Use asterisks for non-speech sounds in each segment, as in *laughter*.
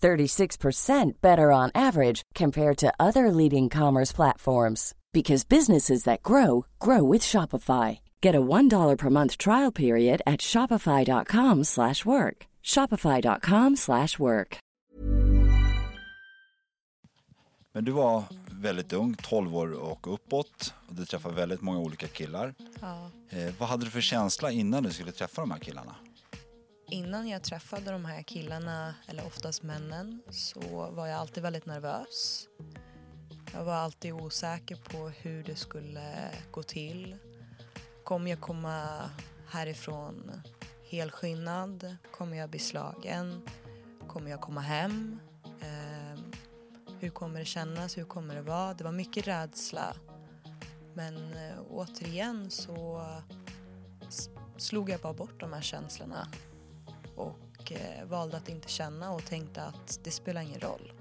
36% better on average compared to other leading commerce platforms because businesses that grow grow with Shopify. Get a $1 per month trial period at shopify.com/work. shopify.com/work. Men du var väldigt ung, 12 år och uppåt och du träffade väldigt många olika killar. Ja. Eh, vad hade du för känsla innan du skulle träffa de här killarna? Innan jag träffade de här killarna, eller oftast männen, så var jag alltid väldigt nervös. Jag var alltid osäker på hur det skulle gå till. Kommer jag komma härifrån helskinnad? Kommer jag bli slagen? Kommer jag komma hem? Eh, hur kommer det kännas? Hur kommer det vara? Det var mycket rädsla. Men eh, återigen så slog jag bara bort de här känslorna och eh, valde att inte känna och tänkte att det spelar ingen roll.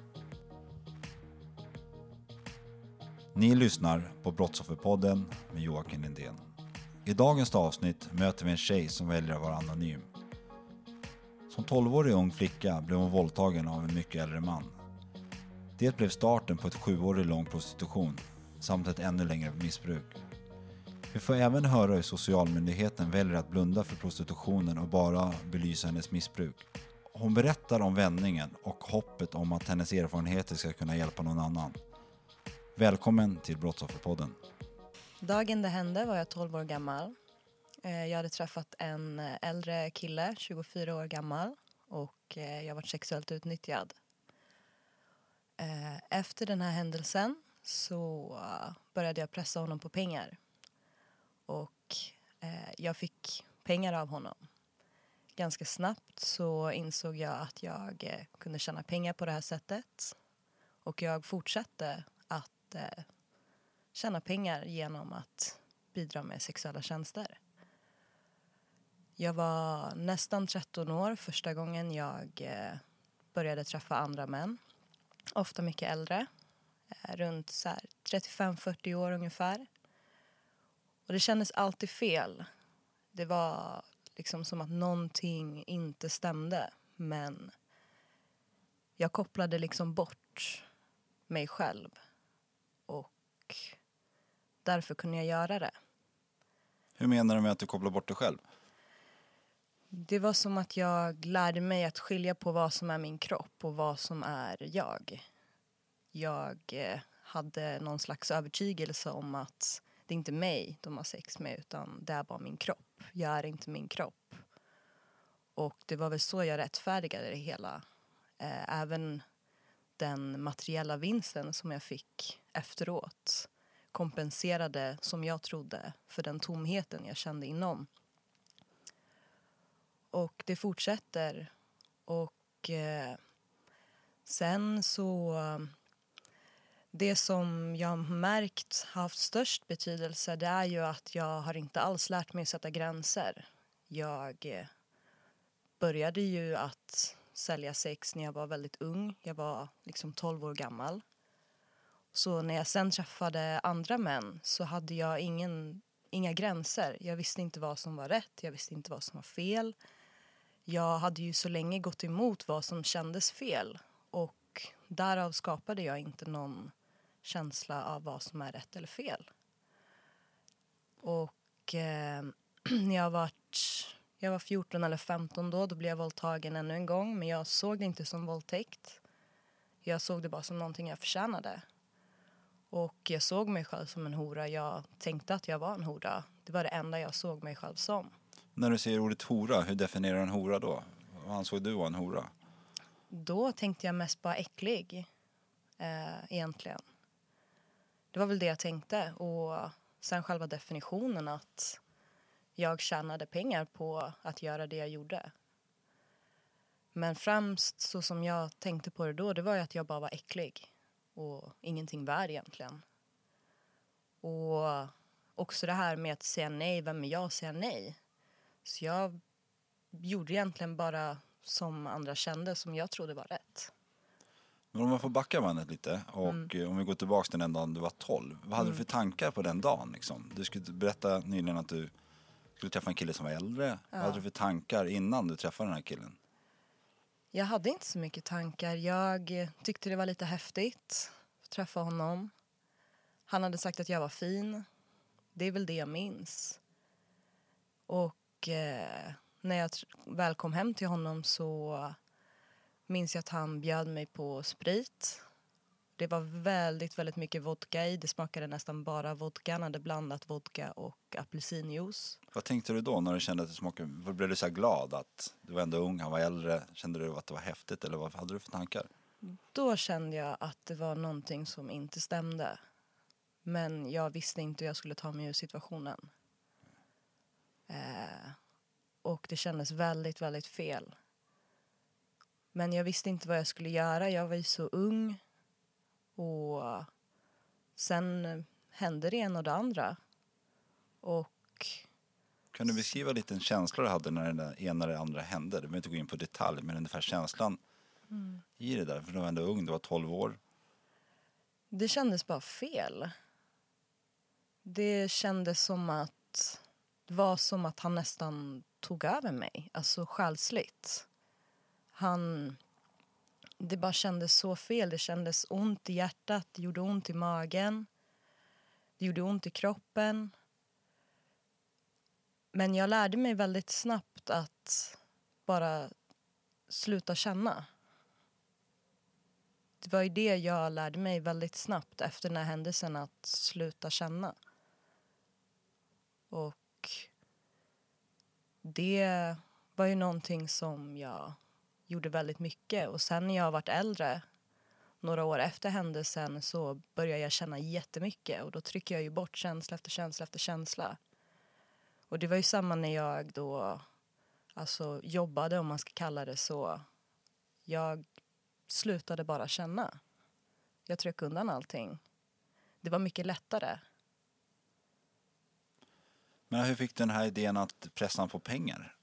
Ni lyssnar på Brottsofferpodden med Joakim Lindén. I dagens avsnitt möter vi en tjej som väljer att vara anonym. Som 12-årig ung flicka blev hon våldtagen av en mycket äldre man. Det blev starten på ett sjuårig lång prostitution samt ett ännu längre missbruk. Vi får även höra hur socialmyndigheten väljer att blunda för prostitutionen och bara belysa hennes missbruk. Hon berättar om vändningen och hoppet om att hennes erfarenheter ska kunna hjälpa någon annan. Välkommen till Brottsofferpodden. Dagen det hände var jag 12 år gammal. Eh, jag hade träffat en äldre kille, 24 år gammal och eh, jag var sexuellt utnyttjad. Eh, efter den här händelsen så började jag pressa honom på pengar. Och eh, jag fick pengar av honom. Ganska snabbt så insåg jag att jag eh, kunde tjäna pengar på det här sättet. Och jag fortsatte att eh, tjäna pengar genom att bidra med sexuella tjänster. Jag var nästan 13 år första gången jag eh, började träffa andra män. Ofta mycket äldre, eh, runt 35-40 år ungefär. Och det kändes alltid fel. Det var liksom som att någonting inte stämde. Men jag kopplade liksom bort mig själv. Och därför kunde jag göra det. Hur menar du med att du kopplar bort dig själv? Det var som att jag lärde mig att skilja på vad som är min kropp och vad som är jag. Jag eh, hade någon slags övertygelse om att det är inte mig de har sex med utan det är bara min kropp. Jag är inte min kropp. Och det var väl så jag rättfärdigade det hela. Eh, även den materiella vinsten som jag fick efteråt kompenserade, som jag trodde, för den tomheten jag kände inom. Och det fortsätter. Och eh, sen så... Det som jag har märkt har haft störst betydelse det är ju att jag har inte alls lärt mig att sätta gränser. Jag eh, började ju att sälja sex när jag var väldigt ung. Jag var liksom 12 år gammal. Så när jag sen träffade andra män så hade jag ingen, inga gränser. Jag visste inte vad som var rätt, jag visste inte vad som var fel. Jag hade ju så länge gått emot vad som kändes fel och därav skapade jag inte någon känsla av vad som är rätt eller fel. Och eh, *clears throat* när jag var, jag var 14 eller 15 då, då blev jag våldtagen ännu en gång men jag såg det inte som våldtäkt. Jag såg det bara som någonting jag förtjänade. Och jag såg mig själv som en hora. Jag tänkte att jag var en hora. Det var det enda jag såg mig själv som. När du säger ordet hora, hur definierar du en hora då? Vad ansåg du var en hora? Då tänkte jag mest bara äcklig, eh, egentligen. Det var väl det jag tänkte. Och sen själva definitionen att jag tjänade pengar på att göra det jag gjorde. Men främst så som jag tänkte på det då, det var ju att jag bara var äcklig och ingenting värd egentligen. Och också det här med att säga nej, vem är jag att säga nej? Så jag gjorde egentligen bara som andra kände, som jag trodde var rätt. Men om man får backa bandet lite och Mm. om vi går tillbaka till den dagen du var 12. Vad hade du för tankar på den dagen? Liksom? Du skulle berätta nyligen att du skulle träffa en kille som var äldre. Vad hade du för tankar innan du träffade den här killen? Jag hade inte så mycket tankar. Jag tyckte det var lite häftigt att träffa honom. Han hade sagt att jag var fin. Det är väl det jag minns. Och eh, när jag väl kom hem till honom så minns jag att han bjöd mig på sprit. Det var väldigt, väldigt mycket vodka i. Det smakade nästan bara vodka. Han hade blandat vodka och apelsinjuice. Vad tänkte du då när du kände att det smakade? Blev du så glad att du var ändå ung, han var äldre? Kände du att det var häftigt eller vad hade du för tankar? Då kände jag att det var någonting som inte stämde. Men jag visste inte hur jag skulle ta mig ur situationen. Eh, och det kändes väldigt, väldigt fel. Men jag visste inte vad jag skulle göra. Jag var ju så ung. Och sen hände det ena och det andra. Och Kan du beskriva lite en känsla du hade när det ena eller andra hände? Du behöver inte gå in på detalj, men ungefär känslan i det där. För du var ändå ung, du var 12 år. Det kändes bara fel. Det kändes som att det var som att han nästan tog över mig, alltså själsligt. Han... Det bara kändes så fel. Det kändes ont i hjärtat, det gjorde ont i magen. Det gjorde ont i kroppen. Men jag lärde mig väldigt snabbt att bara sluta känna. Det var ju det jag lärde mig väldigt snabbt efter den här händelsen, att sluta känna. Och det var ju någonting som jag gjorde väldigt mycket. Och sen när jag varit äldre, några år efter händelsen, så började jag känna jättemycket. Och då trycker jag ju bort känsla efter känsla efter känsla. Och det var ju samma när jag då alltså, jobbade, om man ska kalla det så. Jag slutade bara känna. Jag tryckte undan allting. Det var mycket lättare. Men hur fick du den här idén att pressa på pengar?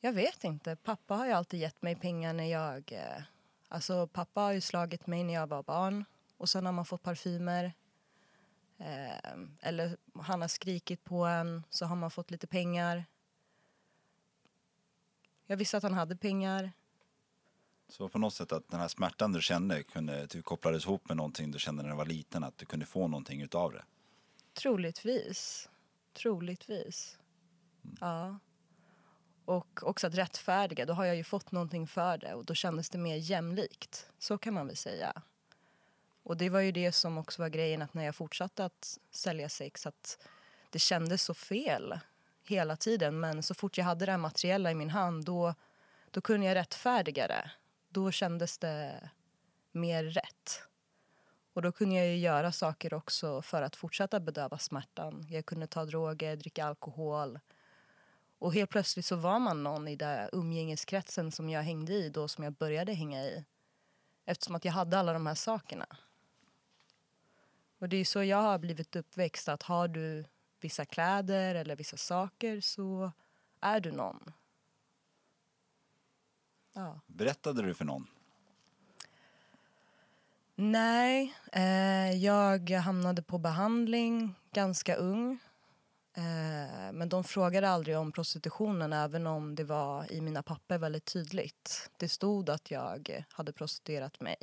Jag vet inte. Pappa har ju alltid gett mig pengar när jag... Eh, alltså pappa har ju slagit mig när jag var barn. Och sen har man fått parfymer. Eh, eller han har skrikit på en, så har man fått lite pengar. Jag visste att han hade pengar. Så på något sätt att den här smärtan du kände kunde, du kopplades ihop med någonting du kände när du var liten, att du kunde få någonting utav det. Troligtvis. Troligtvis. Ja. Och också att rättfärdiga, då har jag ju fått någonting för det och då kändes det mer jämlikt. Så kan man väl säga. Och det var ju det som också var grejen att när jag fortsatte att sälja sex att det kändes så fel hela tiden men så fort jag hade det här materiella i min hand då, då kunde jag rättfärdiga det. Då kändes det mer rätt. Och då kunde jag ju göra saker också för att fortsätta bedöva smärtan. Jag kunde ta droger, dricka alkohol. Och helt plötsligt så var man någon i den umgängeskretsen som jag hängde i då, som jag började hänga i. Eftersom att jag hade alla de här sakerna. Och det är så jag har blivit uppväxt, att har du vissa kläder eller vissa saker så är du någon. Ja. Berättade du för någon? Nej, eh, jag hamnade på behandling ganska ung. Eh, men de frågade aldrig om prostitutionen även om det var i mina papper väldigt tydligt. Det stod att jag hade prostituerat mig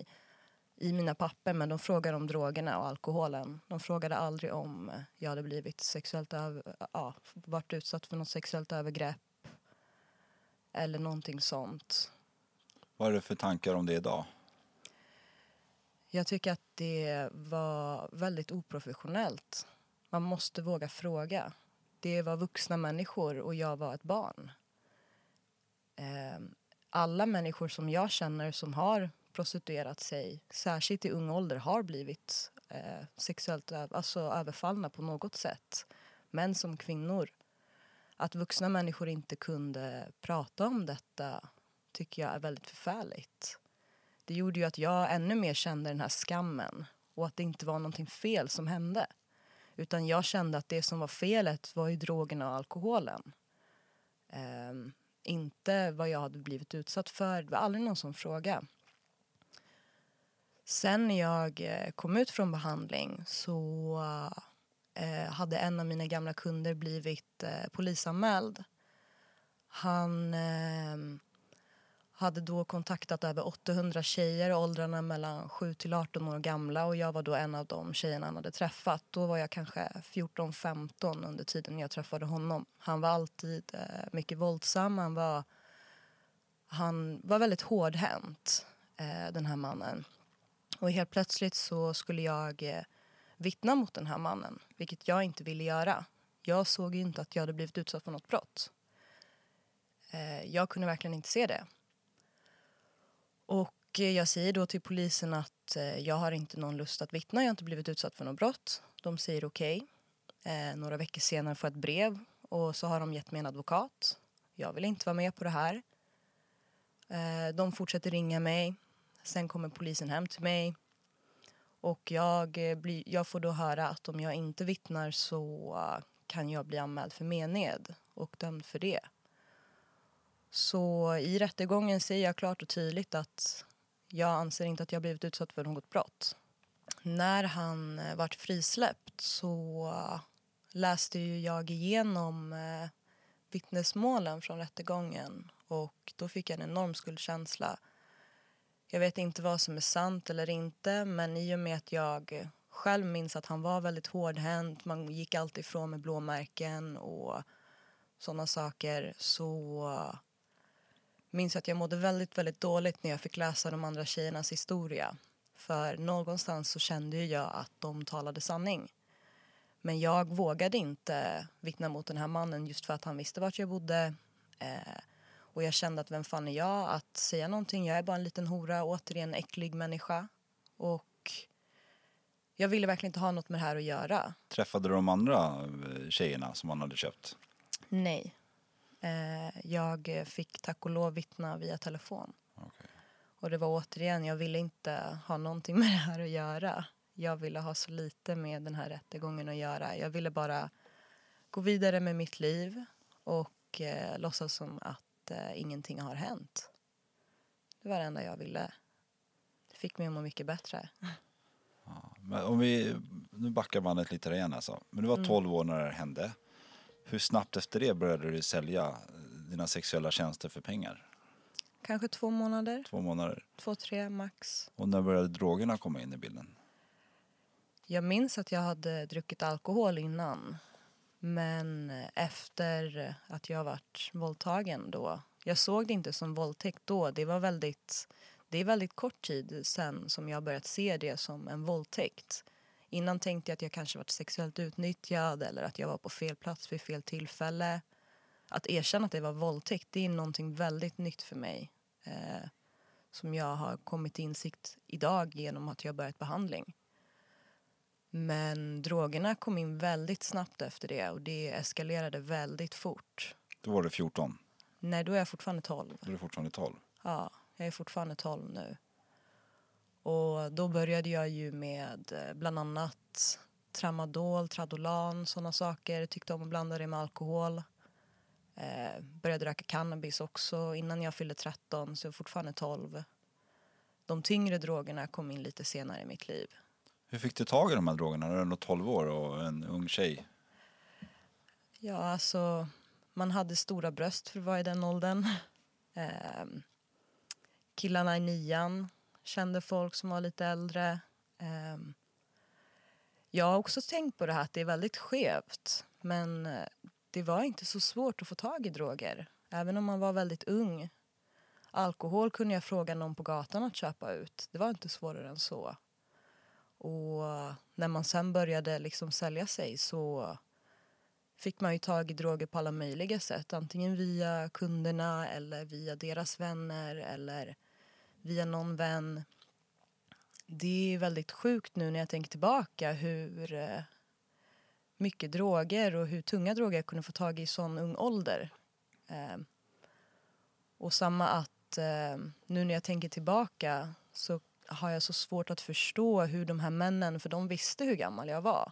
i mina papper men de frågade om drogerna och alkoholen. De frågade aldrig om jag hade blivit sexuellt över, ja, varit utsatt för något sexuellt övergrepp eller någonting sånt. Vad är det för tankar om det idag? Jag tycker att det var väldigt oprofessionellt. Man måste våga fråga. Det var vuxna människor och jag var ett barn. Ehm, alla människor som jag känner som har prostituerat sig, särskilt i ung ålder, har blivit eh, sexuellt alltså, överfallna på något sätt. Män som kvinnor. Att vuxna människor inte kunde prata om detta tycker jag är väldigt förfärligt. Det gjorde ju att jag ännu mer kände den här skammen och att det inte var någonting fel som hände. Utan jag kände att det som var felet var ju drogerna och alkoholen. Um, inte vad jag hade blivit utsatt för. Det var aldrig någon som frågade. Sen när jag eh, kom ut från behandling så eh, hade en av mina gamla kunder blivit eh, polisanmäld. Han eh, hade då kontaktat över 800 tjejer i åldrarna mellan 7 till 18 år gamla och jag var då en av de tjejerna han hade träffat. Då var jag kanske 14-15 under tiden jag träffade honom. Han var alltid eh, mycket våldsam, han var, han var väldigt hårdhänt, eh, den här mannen. Och helt plötsligt så skulle jag eh, vittna mot den här mannen, vilket jag inte ville göra. Jag såg inte att jag hade blivit utsatt för något brott. Eh, jag kunde verkligen inte se det. Och eh, jag säger då till polisen att eh, jag har inte någon lust att vittna, jag har inte blivit utsatt för något brott. De säger okej. Okay. Några veckor senare får jag ett brev och så har de gett mig en advokat. Jag vill inte vara med på det här. De fortsätter ringa mig. Sen kommer polisen hem till mig. Och jag, blir, jag får då höra att om jag inte vittnar så kan jag bli anmäld för mened och dömd för det. Så i rättegången säger jag klart och tydligt att jag anser inte att jag blivit utsatt för något brott. När han eh, vart frisläppt så läste ju jag igenom eh, vittnesmålen från rättegången och då fick jag en enorm skuldkänsla jag vet inte vad som är sant eller inte men i och med att jag själv minns att han var väldigt hårdhänt, man gick alltid ifrån med blåmärken och sådana saker så minns att jag mådde väldigt, väldigt dåligt när jag fick läsa de andra tjejernas historia. För någonstans så kände jag att de talade sanning. Men jag vågade inte vittna mot den här mannen just för att han visste vart jag bodde. Eh, och jag kände att vem fan är jag att säga någonting? Jag är bara en liten hora, återigen äcklig människa. Och jag ville verkligen inte ha något med det här att göra. Träffade du de andra eh, tjejerna som han hade köpt? Nej. Eh, jag fick tack och lov vittna via telefon. Okay. Och det var återigen, jag ville inte ha någonting *laughs* med det här att göra. Jag ville ha så lite med den här rättegången att göra. Jag ville bara gå vidare med mitt liv och eh, låtsas som att att eh, ingenting har hänt. Det var det enda jag ville. Det fick mig att må mycket bättre. Ja, men om vi, nu backar bandet lite igen alltså. Men du var 12 mm. år när det hände. Hur snabbt efter det började du sälja dina sexuella tjänster för pengar? Kanske två månader. Två månader? Två, tre max. Och när började drogerna komma in i bilden? Jag minns att jag hade druckit alkohol innan. Men efter att jag varit våldtagen då, jag såg det inte som våldtäkt då. Det var väldigt, det är väldigt kort tid sen som jag börjat se det som en våldtäkt. Innan tänkte jag att jag kanske varit sexuellt utnyttjad eller att jag var på fel plats vid fel tillfälle. Att erkänna att det var våldtäkt, det är någonting väldigt nytt för mig. Eh, som jag har kommit till insikt idag genom att jag börjat behandling. Men drogerna kom in väldigt snabbt efter det och det eskalerade väldigt fort. Då var du 14? Nej, då är jag fortfarande 12. Då är du fortfarande 12? Ja, jag är fortfarande 12 nu. Och då började jag ju med eh, bland annat tramadol, tradolan, sådana saker. Tyckte om att blanda det med alkohol. Eh, började röka cannabis också innan jag fyllde 13, så jag är fortfarande 12. De tyngre drogerna kom in lite senare i mitt liv. Hur fick du tag i de här drogerna du var 12 år och en ung tjej? Ja, alltså man hade stora bröst för att vara i den åldern. *laughs* Eh, killarna i nian kände folk som var lite äldre. Ehm, jag har också tänkt på det här att det är väldigt skevt. Men eh, det var inte så svårt att få tag i droger. Även om man var väldigt ung. Alkohol kunde jag fråga någon på gatan att köpa ut. Det var inte svårare än så. Och när man sen började liksom sälja sig så fick man ju tag i droger på alla möjliga sätt. Antingen via kunderna eller via deras vänner eller via någon vän. Det är väldigt sjukt nu när jag tänker tillbaka hur eh, mycket droger och hur tunga droger jag kunde få tag i i sån ung ålder. Ehm, och samma att ehm, nu när jag tänker tillbaka så har jag så svårt att förstå hur de här männen, för de visste hur gammal jag var.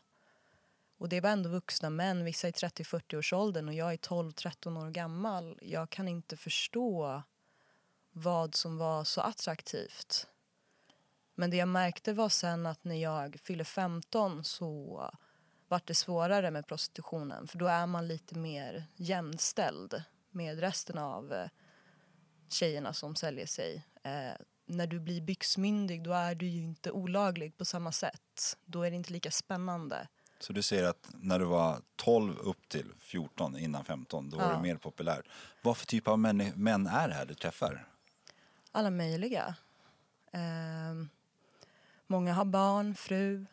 Och det var ändå vuxna män, vissa i 30-40 års åldern och jag är 12-13 år gammal. Jag kan inte förstå vad som var så attraktivt. Men det jag märkte var sen att när jag fyllde 15 så vart det svårare med prostitutionen för då är man lite mer jämställd med resten av eh, tjejerna som säljer sig. Eh, när du blir byxmyndig då är du ju inte olaglig på samma sätt. Då är det inte lika spännande. Så du säger att när du var 12 upp till 14, innan 15, då var Ja. du mer populär. Vad för typ av män, män är det här du träffar? Alla möjliga. Eh, många har barn, fru.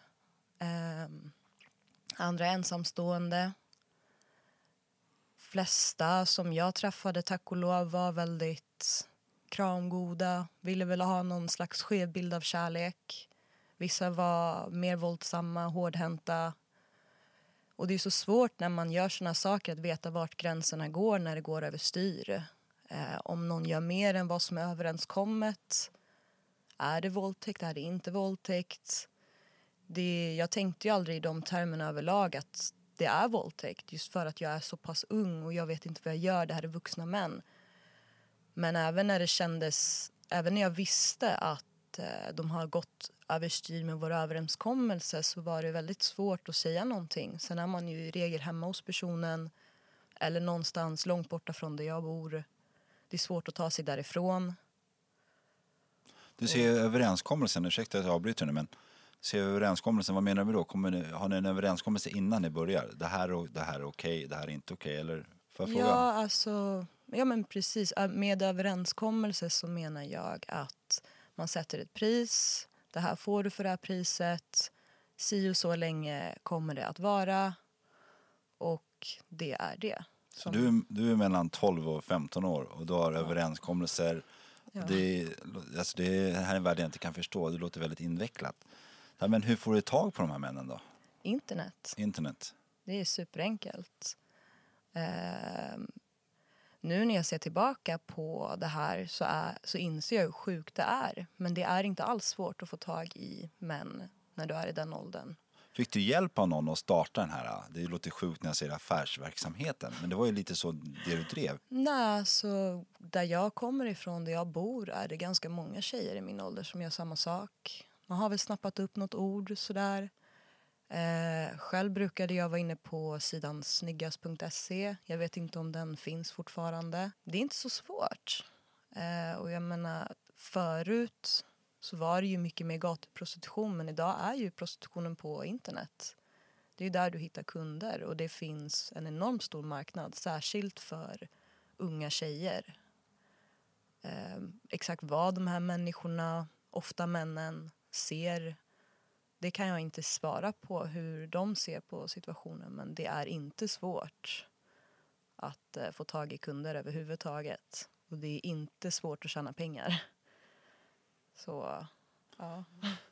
eh, andra är ensamstående. Flesta som jag träffade, tack och lov, var väldigt kramgoda. Ville väl ha någon slags skev bild av kärlek. Vissa var mer våldsamma, hårdhänta. Och det är så svårt när man gör såna saker att veta vart gränserna går när det går överstyr. Eh, om någon gör mer än vad som är överenskommet. Är det våldtäkt? Är det inte våldtäkt? Det, jag tänkte ju aldrig i de termerna överlag att det är våldtäkt just för att jag är så pass ung och jag vet inte vad jag gör. Det här är vuxna män. Men även när det kändes, även när jag visste att eh, de har gått överstyr med vår överenskommelse så var det väldigt svårt att säga någonting. Sen är man ju i regel hemma hos personen eller någonstans långt borta från där jag bor. Det är svårt att ta sig därifrån. Du ser överenskommelsen, ursäkta att jag avbryter nu men ser överenskommelsen, vad menar vi då? Kommer ni, har ni en överenskommelse innan ni börjar? Det här, och, det här är okej, det här är inte okej eller? Får jag fråga? Ja, alltså, ja men precis. Ä- Med överenskommelse så menar jag att man sätter ett pris. Det här får du för det här priset. Si och så länge kommer det att vara. Och det är det. Så du, du är mellan 12 och 15 år och du har överenskommelser. Ja. Det, alltså det här är en värld jag inte kan förstå, det låter väldigt invecklat. Ja, men hur får du tag på de här männen då? Internet. Internet? Det är superenkelt. Ehm, nu när jag ser tillbaka på det här så, är, så inser jag hur sjukt det är. Men det är inte alls svårt att få tag i män när du är i den åldern. Fick du hjälp av någon att starta den här, det låter sjukt när jag säger affärsverksamheten, men det var ju lite så det du drev. Nej, så där jag kommer ifrån, där jag bor, är det ganska många tjejer i min ålder som gör samma sak. Man har väl snappat upp något ord sådär. Eh, själv brukade jag vara inne på sidan snyggast.se. Jag vet inte om den finns fortfarande. Det är inte så svårt. Eh, och jag menar, förut så var det ju mycket mer gatuprostitution men idag är ju prostitutionen på internet. Det är där du hittar kunder och det finns en enormt stor marknad särskilt för unga tjejer. Eh, exakt vad de här människorna, ofta männen, ser det kan jag inte svara på hur de ser på situationen men det är inte svårt att eh, få tag i kunder överhuvudtaget. Och det är inte svårt att tjäna pengar. Så, ja.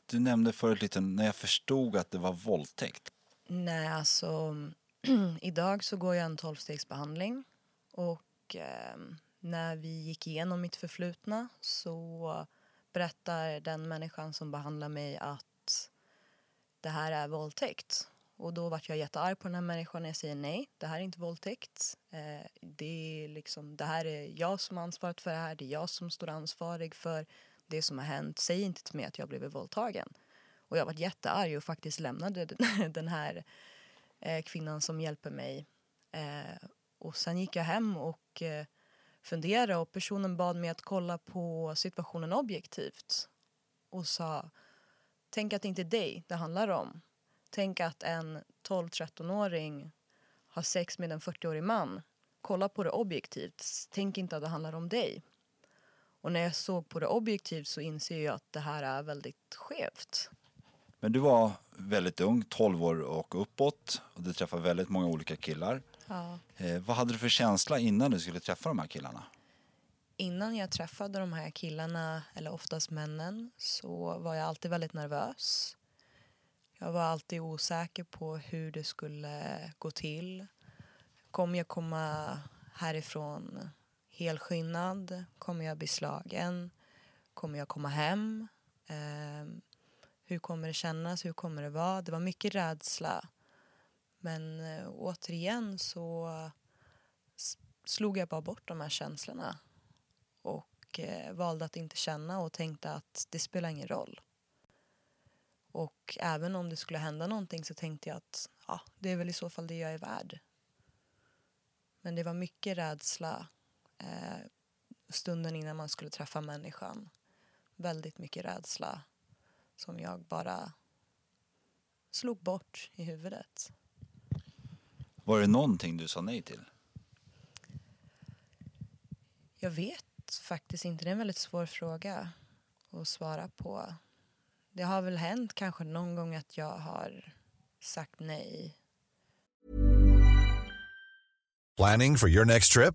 Du nämnde förut lite, när jag förstod att det var våldtäkt. Nej, alltså *clears throat* idag så går jag en tolvstegsbehandling och eh, när vi gick igenom mitt förflutna så berättar den människan som behandlar mig att det här är våldtäkt. Och då vart jag jättearg på den här människan när jag säger nej, det här är inte våldtäkt. Eh, det, är liksom, det här är jag som har ansvaret för det här, det är jag som står ansvarig för det som har hänt. Säg inte till mig att jag blivit våldtagen. Och jag var jättearg och faktiskt lämnade *laughs* den här eh, kvinnan som hjälper mig. Eh, och sen gick jag hem och eh, funderade och personen bad mig att kolla på situationen objektivt. Och sa, tänk att det inte är dig det handlar om. Tänk att en 12-13-åring har sex med en 40-årig man. Kolla på det objektivt. Tänk inte att det handlar om dig. Och när jag såg på det objektivt så inser jag att det här är väldigt skevt. Men du var väldigt ung, 12 år och uppåt och du träffade väldigt många olika killar. Ja. Eh, vad hade du för känsla innan du skulle träffa de här killarna? Innan jag träffade de här killarna, eller oftast männen, så var jag alltid väldigt nervös. Jag var alltid osäker på hur det skulle gå till. Kommer jag komma härifrån helskinnad? Kommer jag bli slagen? Kommer jag komma hem? Eh, hur kommer det kännas? Hur kommer det vara? Det var mycket rädsla. Men eh, återigen så slog jag bara bort de här känslorna och eh, valde att inte känna och tänkte att det spelar ingen roll. Och även om det skulle hända någonting så tänkte jag att ja, det är väl i så fall det jag är värd. Men det var mycket rädsla eh, stunden innan man skulle träffa människan. Väldigt mycket rädsla som jag bara slog bort i huvudet. Var det någonting du sa nej till? Jag vet faktiskt inte. Det är en väldigt svår fråga att svara på. Det har väl hänt kanske någon gång att jag har sagt nej. Planning for your next trip?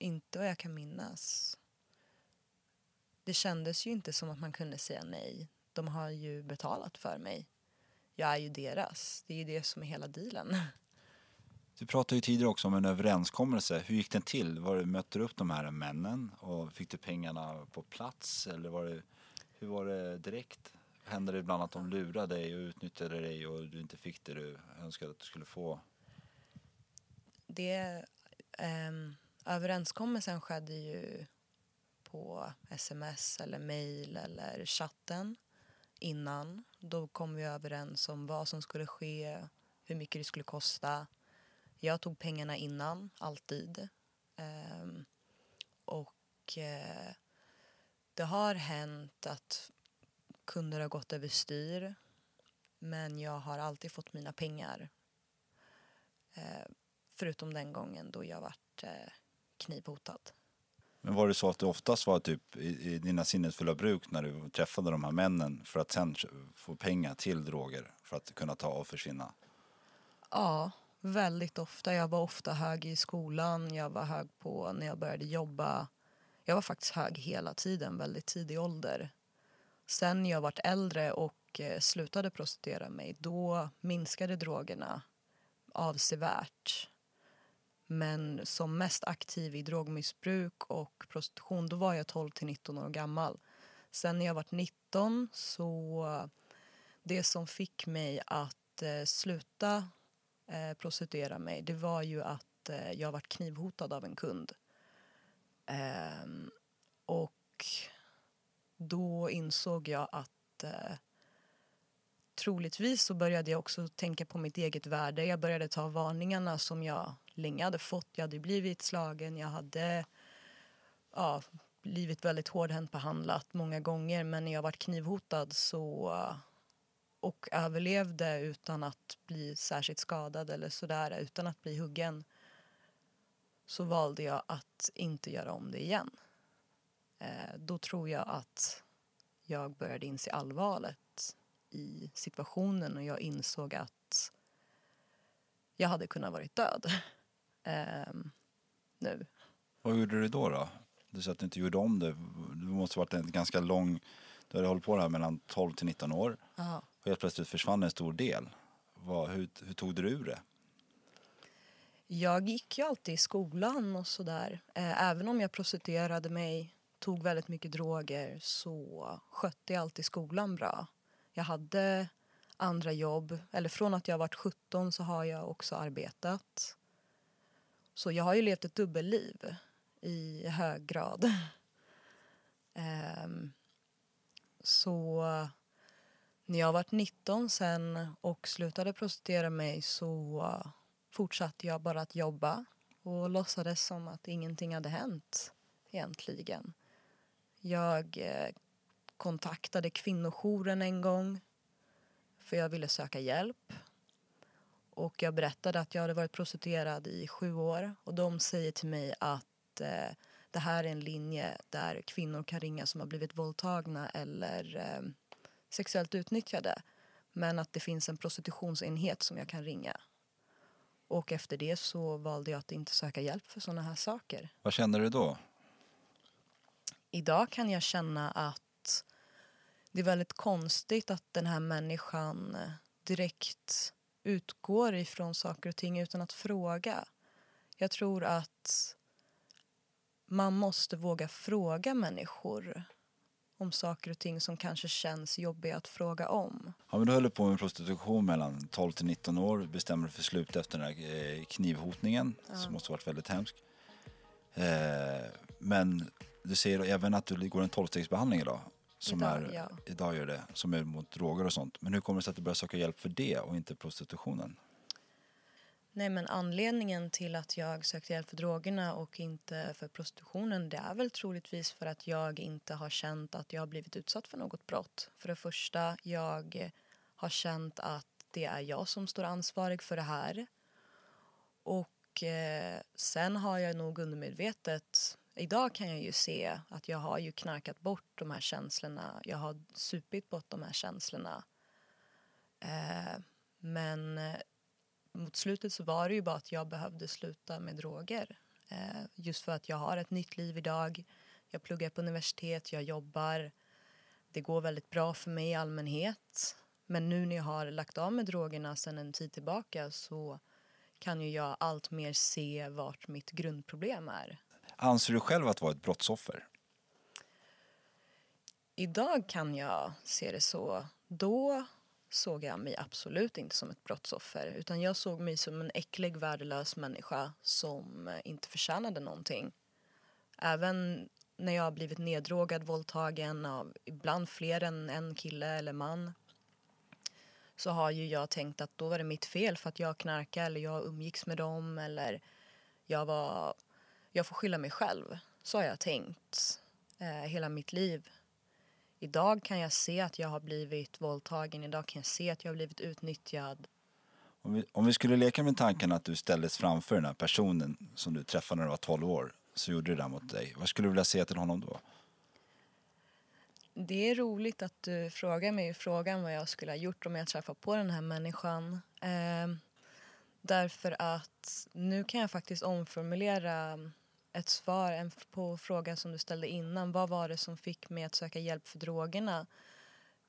inte vad jag kan minnas. Det kändes ju inte som att man kunde säga nej. De har ju betalat för mig. Jag är ju deras. Det är ju det som är hela dealen. *laughs* Du pratade ju tidigare också om en överenskommelse. Hur gick den till? Var det, mötte du upp de här männen och fick du pengarna på plats eller var det, hur var det direkt? Hände det ibland att de lurade dig och utnyttjade dig och du inte fick det du önskade att du skulle få? Det, ehm, överenskommelsen skedde ju på sms eller mail eller chatten innan. Då kom vi överens om vad som skulle ske, hur mycket det skulle kosta. Jag tog pengarna innan, alltid. Um, och uh, det har hänt att kunder har gått överstyr men jag har alltid fått mina pengar. Uh, förutom den gången då jag vart uh, eh, knivhotad. Men var det så att det oftast var typ i, i dina sinnesfulla bruk när du träffade de här männen för att sen få pengar till droger för att kunna ta och försvinna? Ja, väldigt ofta. Jag var ofta hög i skolan, jag var hög på när jag började jobba. Jag var faktiskt hög hela tiden, väldigt tidig ålder. Sen jag vart äldre och eh, slutade prostituera mig, då minskade drogerna avsevärt. Men som mest aktiv i drogmissbruk och prostitution, då var jag 12 till 19 år gammal. Sen när jag var 19 så det som fick mig att eh, sluta eh, prostituera mig, det var ju att eh, jag var knivhotad av en kund. Ehm, och då insåg jag att eh, troligtvis så började jag också tänka på mitt eget värde. Jag började ta varningarna som jag länge hade fått. Jag hade blivit slagen, jag hade ja, blivit väldigt hårdhänt behandlat många gånger men när jag var knivhotad så och överlevde utan att bli särskilt skadad eller sådär, utan att bli huggen så valde jag att inte göra om det igen. Eh, då tror jag att jag började inse allvaret i situationen och jag insåg att jag hade kunnat varit död *laughs* eh, nu. Vad gjorde du då? då? Du sa att du inte gjorde om det. Det måste ha varit en ganska lång... Du hade hållit på det här mellan 12 till 19 år. Ja. Och helt plötsligt försvann en stor del. Vad, hur, hur tog du ur det? Jag gick ju alltid i skolan och sådär. Eh, Även om jag prostituerade mig, tog väldigt mycket droger så skötte jag alltid skolan bra. Jag hade andra jobb, eller från att jag varit 17 så har jag också arbetat. Så jag har ju levt ett dubbelliv i hög grad. um, så när jag var 19 sen och slutade prostituera mig så fortsatte jag bara att jobba och låtsades som att ingenting hade hänt egentligen. Jag eh, kontaktade kvinnojouren en gång för jag ville söka hjälp. Och jag berättade att jag hade varit prostituerad i sju år och de säger till mig att eh, det här är en linje där kvinnor kan ringa som har blivit våldtagna eller eh, sexuellt utnyttjade. Men att det finns en prostitutionsenhet som jag kan ringa. Och efter det så valde jag att inte söka hjälp för sådana här saker. Vad kände du då? Idag kan jag känna att det är väldigt konstigt att den här människan eh, direkt utgår ifrån saker och ting utan att fråga. Jag tror att man måste våga fråga människor om saker och ting som kanske känns jobbiga att fråga om. Ja, men du höll på med prostitution mellan 12 till 19 år. Bestämde dig för slut efter den här eh, knivhotningen som måste varit väldigt hemsk. Eh, men du säger även att du går en tolvstegsbehandling idag. Som Idag, är, ja. idag gör det, som är mot droger och sånt. Men hur kommer det sig att du börjar söka hjälp för det och inte prostitutionen? Nej, men anledningen till att jag sökte hjälp för drogerna och inte för prostitutionen det är väl troligtvis för att jag inte har känt att jag har blivit utsatt för något brott. För det första, jag har känt att det är jag som står ansvarig för det här. Och eh, sen har jag nog undermedvetet Idag kan jag ju se att jag har ju knarkat bort de här känslorna. Jag har supit bort de här känslorna. Eh, men eh, mot slutet så var det ju bara att jag behövde sluta med droger. Eh, just för att jag har ett nytt liv idag. Jag pluggar på universitet, jag jobbar. Det går väldigt bra för mig i allmänhet. Men nu när jag har lagt av med drogerna sedan en tid tillbaka så kan ju jag allt mer se vart mitt grundproblem är. Anser du själv att vara ett brottsoffer? Idag kan jag se det så. Då såg jag mig absolut inte som ett brottsoffer utan jag såg mig som en äcklig, värdelös människa som inte förtjänade någonting. Även när jag har blivit neddrogad, våldtagen av ibland fler än en kille eller man så har ju jag tänkt att då var det mitt fel för att jag knarkade eller jag umgicks med dem eller jag var... Jag får skylla mig själv. Så har jag tänkt eh, hela mitt liv. Idag kan jag se att jag har blivit våldtagen. Idag kan jag se att jag har blivit utnyttjad. Om vi, om vi skulle leka med tanken att du ställdes framför den här personen som du träffade när du var 12 år, så gjorde det där mot dig. Vad skulle du vilja säga till honom då? Det är roligt att du frågar mig frågan vad jag skulle ha gjort om jag träffade på den här människan. Eh, därför att nu kan jag faktiskt omformulera ett svar en- på frågan som du ställde innan. Vad var det som fick mig att söka hjälp för drogerna?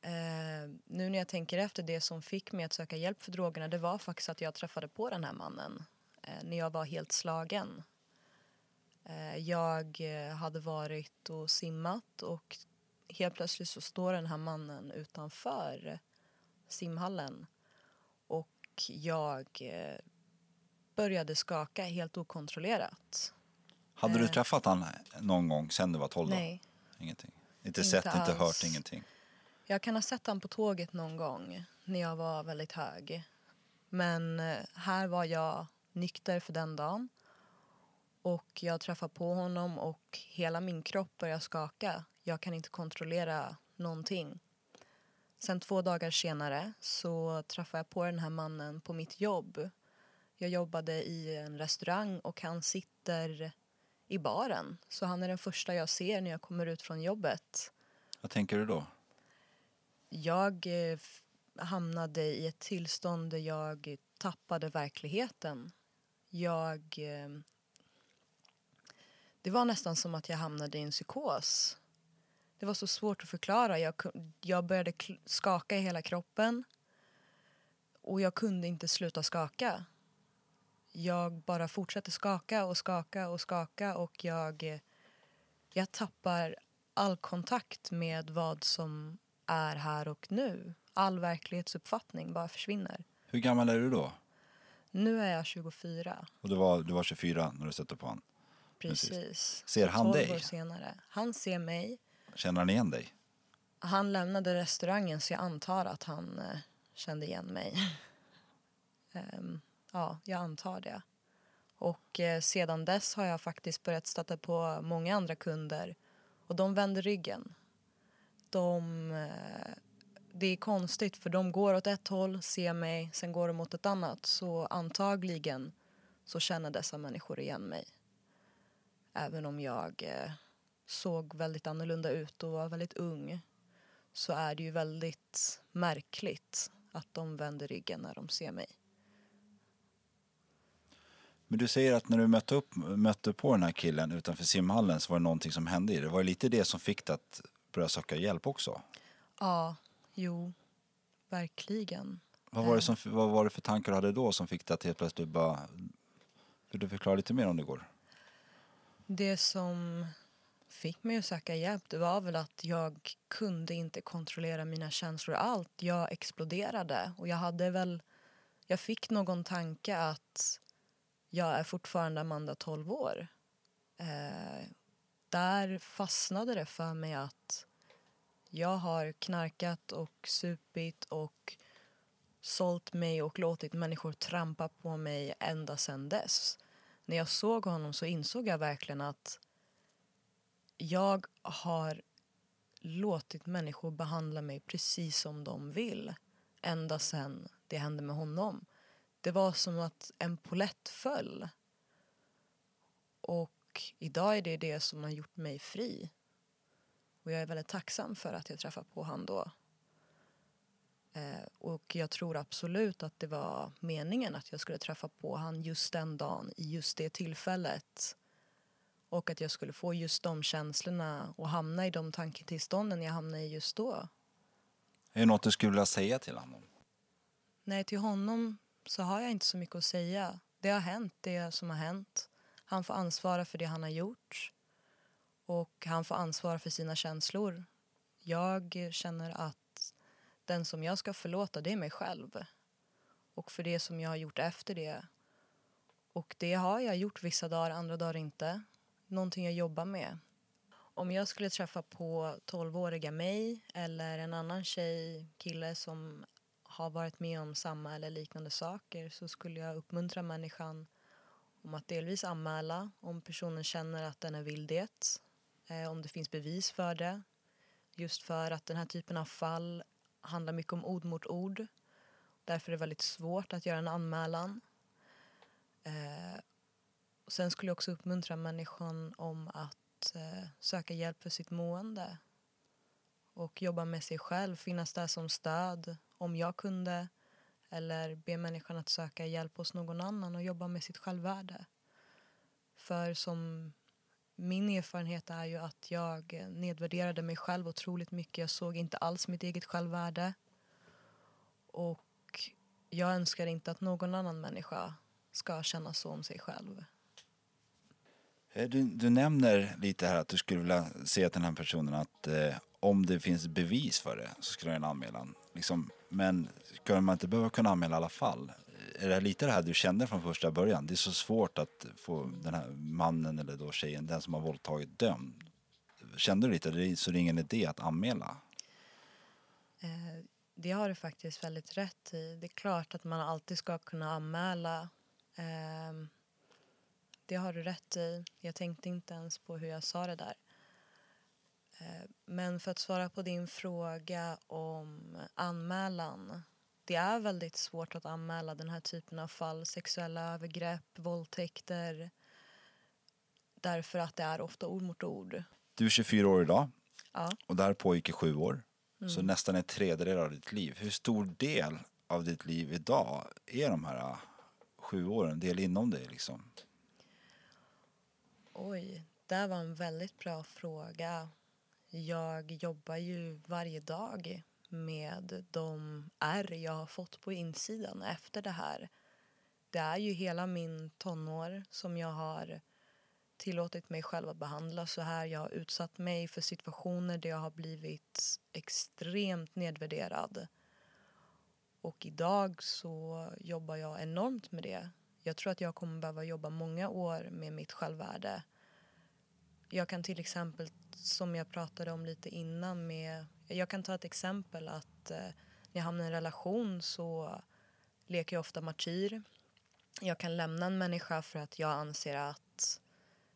Eh, nu när jag tänker efter, det som fick mig att söka hjälp för drogerna det var faktiskt att jag träffade på den här mannen eh, när jag var helt slagen. Eh, jag eh, hade varit och simmat och helt plötsligt så står den här mannen utanför simhallen och jag eh, började skaka helt okontrollerat. Hade du Eh. träffat han någon gång sen du var 12 då? Nej. Ingenting? Inte, Inte sett, inte alls. hört, ingenting? Jag kan ha sett han på tåget någon gång när jag var väldigt hög. Men eh, här var jag nykter för den dagen. Och jag träffade på honom och hela min kropp började skaka. Jag kan inte kontrollera någonting. Sen två dagar senare så träffade jag på den här mannen på mitt jobb. Jag jobbade i en restaurang och han sitter i baren. Så han är den första jag ser när jag kommer ut från jobbet. Vad tänker du då? Jag eh, hamnade i ett tillstånd där jag tappade verkligheten. Jag... Eh, det var nästan som att jag hamnade i en psykos. Det var så svårt att förklara. Jag, jag började skaka i hela kroppen. Och jag kunde inte sluta skaka. Jag bara fortsatte skaka och skaka och skaka och jag, jag tappar all kontakt med vad som är här och nu. All verklighetsuppfattning bara försvinner. Hur gammal är du då? Nu är jag 24. Och du var, du var 24 när du stötte på honom. Precis. Precis. Ser han 12 dig? år senare. Han ser mig. Känner han igen dig? Han lämnade restaurangen så jag antar att han eh, kände igen mig. *laughs* Ehm, ja, jag antar det. Och eh, sedan dess har jag faktiskt börjat stöta på många andra kunder och de vänder ryggen. De, eh, det är konstigt för de går åt ett håll, ser mig, sen går de åt ett annat. Så antagligen så känner dessa människor igen mig. Även om jag eh, såg väldigt annorlunda ut och var väldigt ung så är det ju väldigt märkligt att de vänder ryggen när de ser mig. Men du säger att när du mötte, upp, mötte på den här killen utanför simhallen så var det någonting som hände i det. Var det lite det som fick dig att börja söka hjälp också? Ja, jo, verkligen. Vad var, det som, vad var det för tankar du hade då som fick dig att helt plötsligt bara... Vill du förklara lite mer om det går? Det som fick mig att söka hjälp det var väl att jag kunde inte kontrollera mina känslor allt. Jag exploderade och jag hade väl... Jag fick någon tanke att jag är fortfarande Amanda 12 år. Eh, där fastnade det för mig att jag har knarkat och supit och sålt mig och låtit människor trampa på mig ända sedan dess. När jag såg honom så insåg jag verkligen att jag har låtit människor behandla mig precis som de vill ända sedan det hände med honom. Det var som att en polett föll. Och idag är det det som har gjort mig fri. Och jag är väldigt tacksam för att jag träffade på han då. Eh, och jag tror absolut att det var meningen att jag skulle träffa på han just den dagen, i just det tillfället. Och att jag skulle få just de känslorna och hamna i de tanketillstånden jag hamnade i just då. Är det något du skulle vilja säga till honom? Nej, till honom så har jag inte så mycket att säga. Det har hänt, det som har hänt. Han får ansvara för det han har gjort. Och han får ansvara för sina känslor. Jag känner att den som jag ska förlåta, det är mig själv. Och för det som jag har gjort efter det. Och det har jag gjort vissa dagar, andra dagar inte. Någonting jag jobbar med. Om jag skulle träffa på 12-åriga mig eller en annan tjej, kille som har varit med om samma eller liknande saker så skulle jag uppmuntra människan om att delvis anmäla om personen känner att den är vildet, eh, om det finns bevis för det. Just för att den här typen av fall handlar mycket om ord mot ord. Därför är det väldigt svårt att göra en anmälan. Eh, sen skulle jag också uppmuntra människan om att eh, söka hjälp för sitt mående och jobba med sig själv, finnas där som stöd om jag kunde eller be människan att söka hjälp hos någon annan och jobba med sitt självvärde. För som min erfarenhet är ju att jag nedvärderade mig själv otroligt mycket. Jag såg inte alls mitt eget självvärde. Och jag önskar inte att någon annan människa ska känna så om sig själv. Eh, du, du nämner lite här att du skulle vilja säga till den här personen att eh, om det finns bevis för det så ska du göra en anmälan. Liksom, men ska man inte behöva kunna anmäla i alla fall? Är det lite det här du kände från första början? Det är så svårt att få den här mannen eller då tjejen, den som har våldtagit dömd. Kände du lite, det så det är ingen idé att anmäla? Eh, Det har du faktiskt väldigt rätt i. Det är klart att man alltid ska kunna anmäla. Ehm, det har du rätt i. Jag tänkte inte ens på hur jag sa det där. Eh, Men för att svara på din fråga om anmälan. Det är väldigt svårt att anmäla den här typen av fall. Sexuella övergrepp, våldtäkter. Därför att det är ofta ord mot ord. Du är 24 år idag Ja. och det här pågick i sju år. Så nästan en tredjedel av ditt liv. Hur stor del av ditt liv idag är de här ah, sju åren? Del inom dig liksom? Oj, där var en väldigt bra fråga. Jag jobbar ju varje dag med de ärr jag har fått på insidan efter det här. Det är ju hela min tonår som jag har tillåtit mig själv att behandla så här. Jag har utsatt mig för situationer där jag har blivit extremt nedvärderad. Och idag så jobbar jag enormt med det. Jag tror att jag kommer behöva jobba många år med mitt självvärde. Jag kan till exempel, som jag pratade om lite innan med... Jag kan ta ett exempel att eh, när jag hamnar i en relation så leker jag ofta martyr. Jag kan lämna en människa för att jag anser att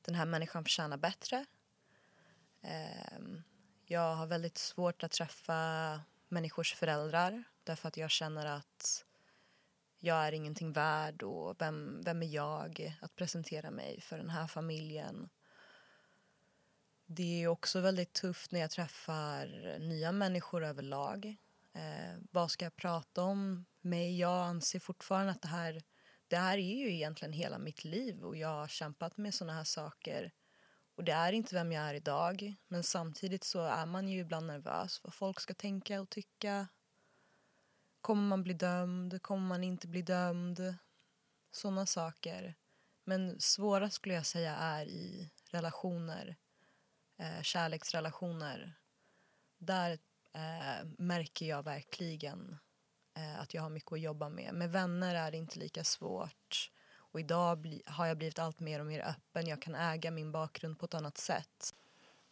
den här människan förtjänar bättre. Eh, jag har väldigt svårt att träffa människors föräldrar därför att jag känner att jag är ingenting värd och vem, vem är jag att presentera mig för den här familjen. Det är också väldigt tufft när jag träffar nya människor överlag. Eh, vad ska jag prata om? Mig? Jag anser fortfarande att det här, det här är ju egentligen hela mitt liv och jag har kämpat med såna här saker. Och det är inte vem jag är idag, men samtidigt så är man ju ibland nervös vad folk ska tänka och tycka. Kommer man bli dömd? Kommer man inte bli dömd? Såna saker. Men svårast skulle jag säga är i relationer, eh, kärleksrelationer. Där eh, märker jag verkligen eh, att jag har mycket att jobba med. Med vänner är det inte lika svårt. Och idag bli, har jag blivit allt mer och mer öppen. Jag kan äga min bakgrund på ett annat sätt.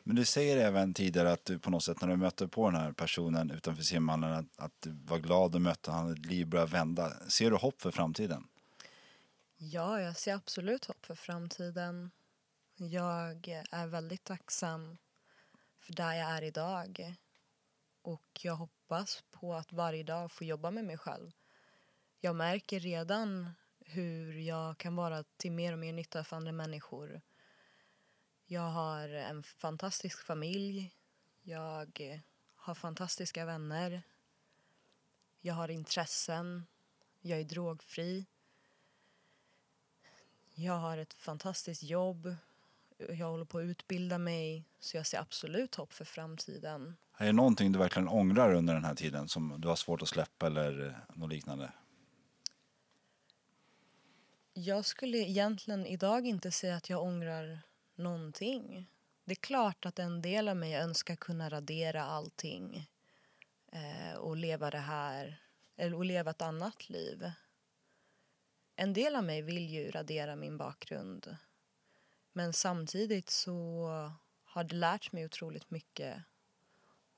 Men du säger även tidigare att du på något sätt när du mötte på den här personen utanför simhallen att, att du var glad och mötte han, att liv började vända. Ser du hopp för framtiden? Ja, jag ser absolut hopp för framtiden. Jag är väldigt tacksam för där jag är idag. Och jag hoppas på att varje dag få jobba med mig själv. Jag märker redan hur jag kan vara till mer och mer nytta för andra människor. Jag har en fantastisk familj. Jag har fantastiska vänner. Jag har intressen. Jag är drogfri. Jag har ett fantastiskt jobb. Jag håller på att utbilda mig. Så jag ser absolut hopp för framtiden. Är det någonting du verkligen ångrar under den här tiden som du har svårt att släppa eller något liknande? Jag skulle egentligen idag inte säga att jag ångrar någonting. Det är klart att en del av mig önskar kunna radera allting eh, och leva det här, eller och leva ett annat liv. En del av mig vill ju radera min bakgrund. Men samtidigt så har det lärt mig otroligt mycket.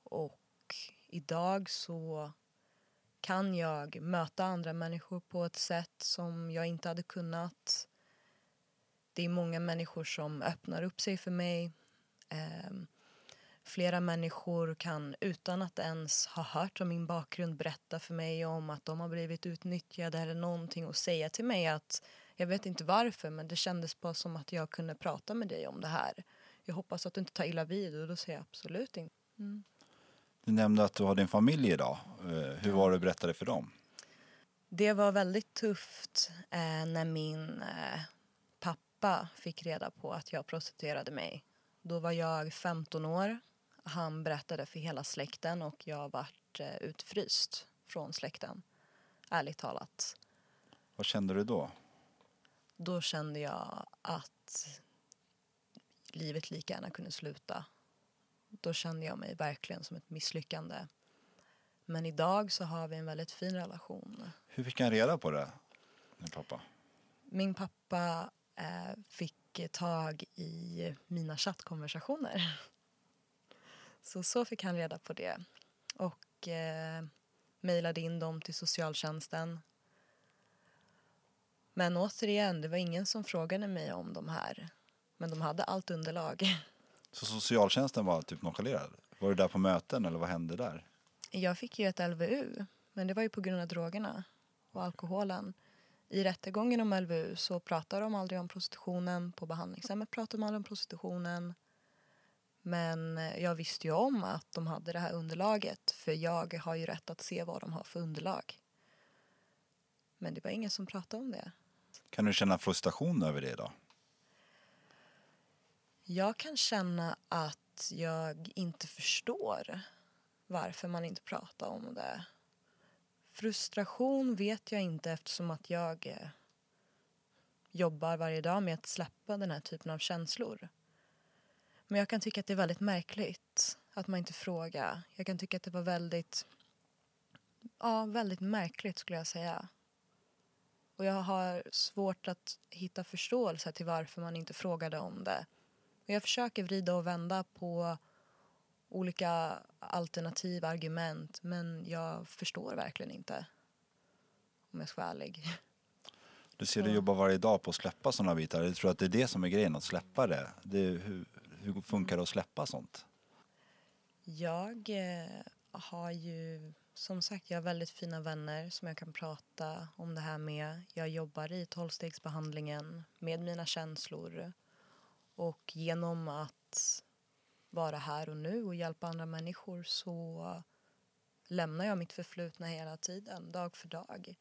Och idag så kan jag möta andra människor på ett sätt som jag inte hade kunnat. Det är många människor som öppnar upp sig för mig. Eh, flera människor kan utan att ens ha hört om min bakgrund berätta för mig om att de har blivit utnyttjade eller någonting och säga till mig att jag vet inte varför men det kändes bara som att jag kunde prata med dig om det här. Jag hoppas att du inte tar illa vid och då säger jag absolut inte. Mm. Du nämnde att du har din familj idag. Eh, hur var det att berätta det för dem? Det var väldigt tufft eh, när min eh, pappa fick reda på att jag prostituerade mig. Då var jag 15 år. Han berättade för hela släkten och jag vart eh, utfryst från släkten. Ärligt talat. Vad kände du då? Då kände jag att livet lika gärna kunde sluta. Då kände jag mig verkligen som ett misslyckande. Men idag så har vi en väldigt fin relation. Hur fick han reda på det, din pappa? Min pappa eh, fick tag i mina chattkonversationer. Så så fick han reda på det. Och eh, mejlade in dem till socialtjänsten. Men återigen, det var ingen som frågade mig om de här. Men de hade allt underlag. Så socialtjänsten var typ nonchalerad? Var du där på möten eller vad hände där? Jag fick ju ett LVU, men det var ju på grund av drogerna och alkoholen. I rättegången om LVU så pratar de aldrig om prostitutionen. På behandlingshemmet pratar de aldrig om prostitutionen. Men jag visste ju om att de hade det här underlaget för jag har ju rätt att se vad de har för underlag. Men det var ingen som pratade om det. Kan du känna frustration över det då? Jag kan känna att jag inte förstår varför man inte pratar om det. Frustration vet jag inte eftersom att jag eh, jobbar varje dag med att släppa den här typen av känslor. Men jag kan tycka att det är väldigt märkligt att man inte frågar. Jag kan tycka att det var väldigt, ja, väldigt märkligt skulle jag säga. Och jag har svårt att hitta förståelse till varför man inte frågade om det. Och jag försöker vrida och vända på olika alternativa argument men jag förstår verkligen inte. Om jag ska vara ärlig. Du ser du jobbar varje dag på att släppa sådana bitar. Jag tror att det är det som är grejen, att släppa det. det hur, hur funkar det att släppa sånt? Jag eh, har ju som sagt, jag har väldigt fina vänner som jag kan prata om det här med. Jag jobbar i tolvstegsbehandlingen med mina känslor och genom att vara här och nu och hjälpa andra människor så lämnar jag mitt förflutna hela tiden, dag för dag.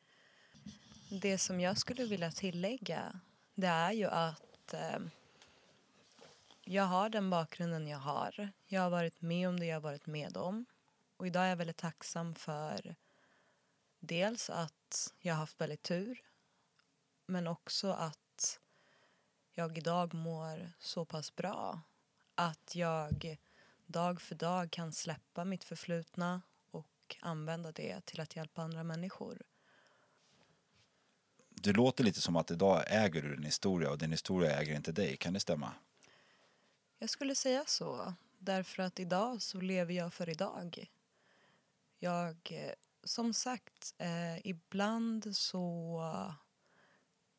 Det som jag skulle vilja tillägga det är ju att eh, jag har den bakgrunden jag har. Jag har varit med om det jag har varit med om. Och idag är jag väldigt tacksam för dels att jag har haft väldigt tur men också att jag idag mår så pass bra att jag dag för dag kan släppa mitt förflutna och använda det till att hjälpa andra människor. Det låter lite som att idag äger du din historia och din historia äger inte dig. Kan det stämma? Jag skulle säga så. Därför att idag så lever jag för idag. Jag, eh, som sagt, eh, ibland så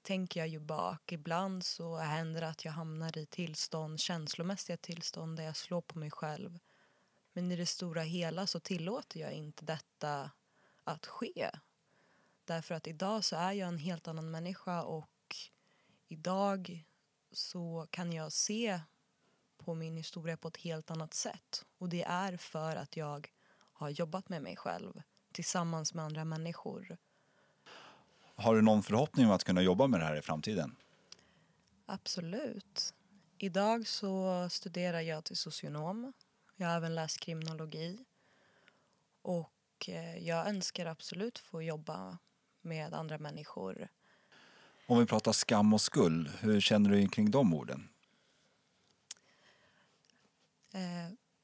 tänker jag ju bak. Ibland så händer det att jag hamnar i tillstånd, känslomässiga tillstånd där jag slår på mig själv. Men i det stora hela så tillåter jag inte detta att ske. Därför att idag så är jag en helt annan människa och idag så kan jag se på min historia på ett helt annat sätt. Och det är för att jag har jobbat med mig själv tillsammans med andra människor. Har du någon förhoppning om att kunna jobba med det här i framtiden? Absolut. Idag så studerar jag till socionom. Jag har även läst kriminologi. Och eh, jag önskar absolut få jobba med andra människor. Om vi pratar skam och skuld, hur känner du kring de orden?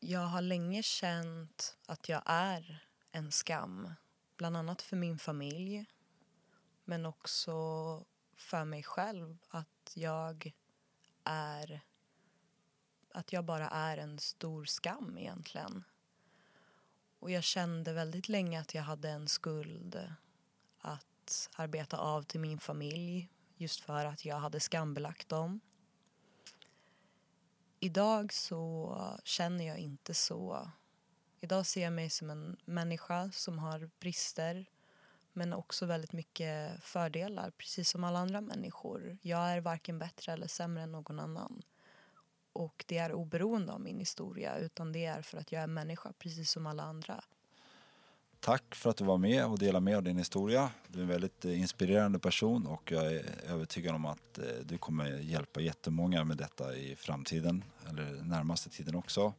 Jag har länge känt att jag är en skam. Bland annat för min familj. Men också för mig själv. Att jag är... Att jag bara är en stor skam egentligen. Och jag kände väldigt länge att jag hade en skuld att arbeta av till min familj just för att jag hade skambelagt dem. Idag så känner jag inte så. Idag ser jag mig som en människa som har brister men också väldigt mycket fördelar, precis som alla andra människor. Jag är varken bättre eller sämre än någon annan. Och det är oberoende av min historia, utan det är för att jag är människa, precis som alla andra. Tack för att du var med och delade med dig av din historia. Du är en väldigt eh, inspirerande person och jag är övertygad om att eh, du kommer hjälpa jättemånga med detta i framtiden, eller närmaste tiden också.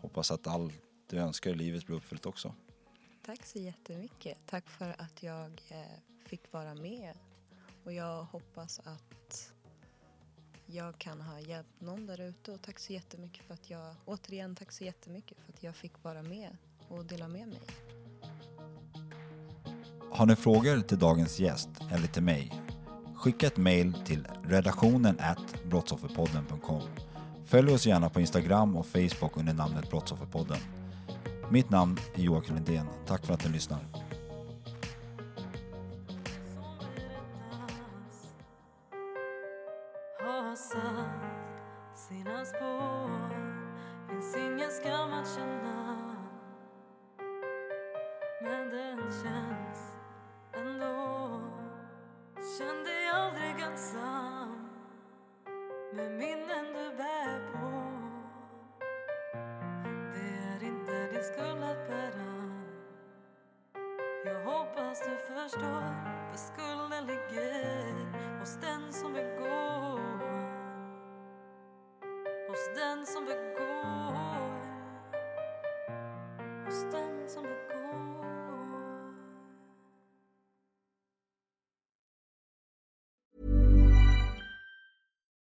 Hoppas att allt du önskar i livet blir uppfyllt också. Tack så jättemycket. Tack för att jag eh, fick vara med. Och jag hoppas att jag kan ha hjälpt någon där ute. Och tack så jättemycket för att jag, återigen tack så jättemycket för att jag fick vara med och dela med mig. Har ni frågor till dagens gäst eller till mig? Skicka ett mail till redaktionen brottsofferpodden.com. Följ oss gärna på Instagram och Facebook under namnet Brottsofferpodden. Mitt namn är Joakim Lindén. Tack för att ni lyssnar. Förstår För skulden ligger hos den som begår Hos den som begår